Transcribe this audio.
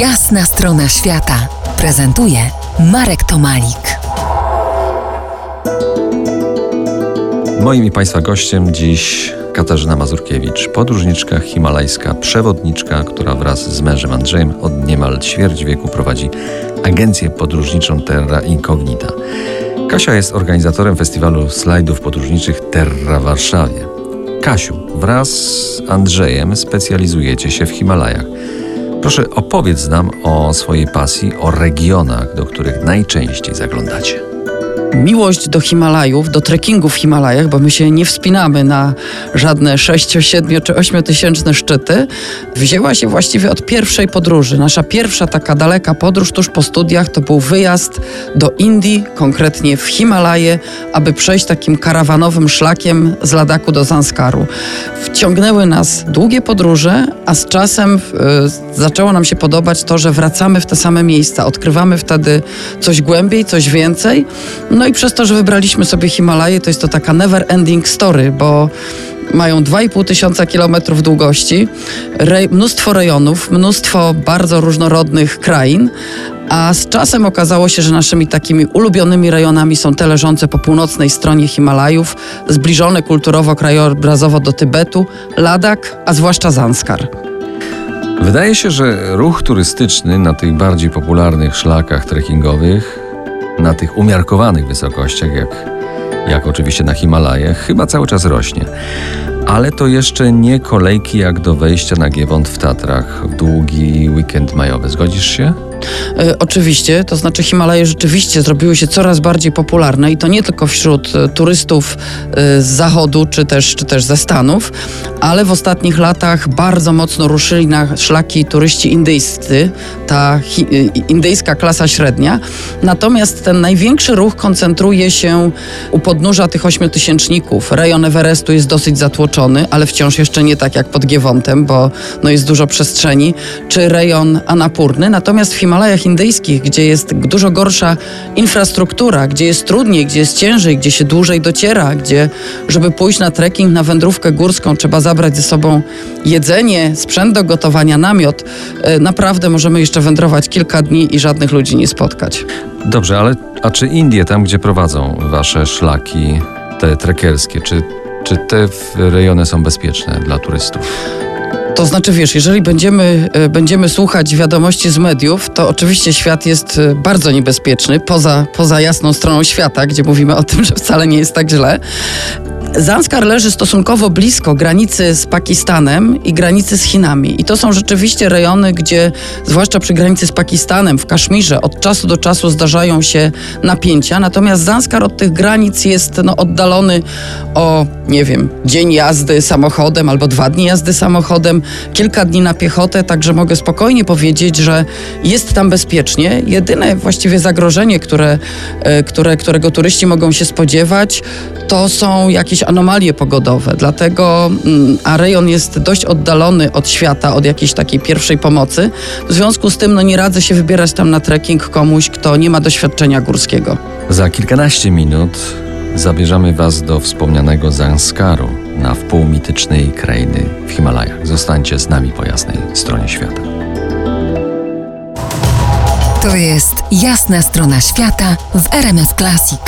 Jasna strona świata prezentuje Marek Tomalik. Moim i Państwa gościem dziś Katarzyna Mazurkiewicz, podróżniczka himalajska, przewodniczka, która wraz z mężem Andrzejem od niemal ćwierć wieku prowadzi agencję podróżniczą Terra Incognita. Kasia jest organizatorem festiwalu slajdów podróżniczych Terra w Warszawie. Kasiu, wraz z Andrzejem specjalizujecie się w Himalajach. Proszę opowiedz nam o swojej pasji, o regionach, do których najczęściej zaglądacie miłość do Himalajów, do trekkingu w Himalajach, bo my się nie wspinamy na żadne 6, 7 czy 8 tysięczne szczyty, wzięła się właściwie od pierwszej podróży. Nasza pierwsza taka daleka podróż tuż po studiach to był wyjazd do Indii, konkretnie w Himalaje, aby przejść takim karawanowym szlakiem z Ladaku do Zanskaru. Wciągnęły nas długie podróże, a z czasem y, zaczęło nam się podobać to, że wracamy w te same miejsca, odkrywamy wtedy coś głębiej, coś więcej. No i przez to, że wybraliśmy sobie Himalaje, to jest to taka never ending story, bo mają 2,5 tysiąca kilometrów długości, rej, mnóstwo rejonów, mnóstwo bardzo różnorodnych krain, a z czasem okazało się, że naszymi takimi ulubionymi rejonami są te leżące po północnej stronie Himalajów, zbliżone kulturowo, krajobrazowo do Tybetu, Ladak, a zwłaszcza Zanskar. Wydaje się, że ruch turystyczny na tych bardziej popularnych szlakach trekkingowych na tych umiarkowanych wysokościach, jak, jak oczywiście na Himalajach, chyba cały czas rośnie. Ale to jeszcze nie kolejki jak do wejścia na Giewont w Tatrach w długi weekend majowy. Zgodzisz się? E, oczywiście, to znaczy Himalaje rzeczywiście zrobiły się coraz bardziej popularne i to nie tylko wśród e, turystów e, z zachodu czy też, czy też ze Stanów, ale w ostatnich latach bardzo mocno ruszyli na szlaki turyści indyjscy, ta hi, indyjska klasa średnia. Natomiast ten największy ruch koncentruje się u podnóża tych ośmiotysięczników. Rejon Everestu jest dosyć zatłoczony, ale wciąż jeszcze nie tak jak pod Giewontem, bo no jest dużo przestrzeni, czy rejon Anapurny. Natomiast w Himalajach indyjskich, gdzie jest dużo gorsza infrastruktura, gdzie jest trudniej, gdzie jest ciężej, gdzie się dłużej dociera, gdzie żeby pójść na trekking, na wędrówkę górską trzeba zabrać ze sobą jedzenie, sprzęt do gotowania, namiot. E, naprawdę możemy jeszcze wędrować kilka dni i żadnych ludzi nie spotkać. Dobrze, ale a czy Indie, tam gdzie prowadzą wasze szlaki, te trekerskie, czy, czy te rejony są bezpieczne dla turystów? To znaczy, wiesz, jeżeli będziemy, e, będziemy słuchać wiadomości z mediów, to oczywiście świat jest e, bardzo niebezpieczny, poza, poza jasną stroną świata, gdzie mówimy o tym, że wcale nie jest tak źle. Zanskar leży stosunkowo blisko granicy z Pakistanem i granicy z Chinami. I to są rzeczywiście rejony, gdzie, zwłaszcza przy granicy z Pakistanem, w Kaszmirze, od czasu do czasu zdarzają się napięcia. Natomiast Zanskar od tych granic jest no, oddalony o, nie wiem, dzień jazdy samochodem albo dwa dni jazdy samochodem, kilka dni na piechotę, także mogę spokojnie powiedzieć, że jest tam bezpiecznie. Jedyne właściwie zagrożenie, które, e, które, którego turyści mogą się spodziewać, to są jakieś anomalie pogodowe. Dlatego, mm, a rejon jest dość oddalony od świata, od jakiejś takiej pierwszej pomocy. W związku z tym no, nie radzę się wybierać tam na trekking komuś, kto nie ma doświadczenia górskiego. Za kilkanaście minut zabierzemy Was do wspomnianego Zanskaru na wpół mitycznej krainy w Himalajach. Zostańcie z nami po jasnej stronie świata. To jest jasna strona świata w RMS Classic.